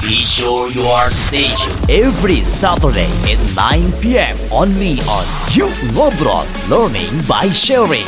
Be sure you are stationed every Saturday at 9 p.m. only on You Ngobrol Learning by Sharing.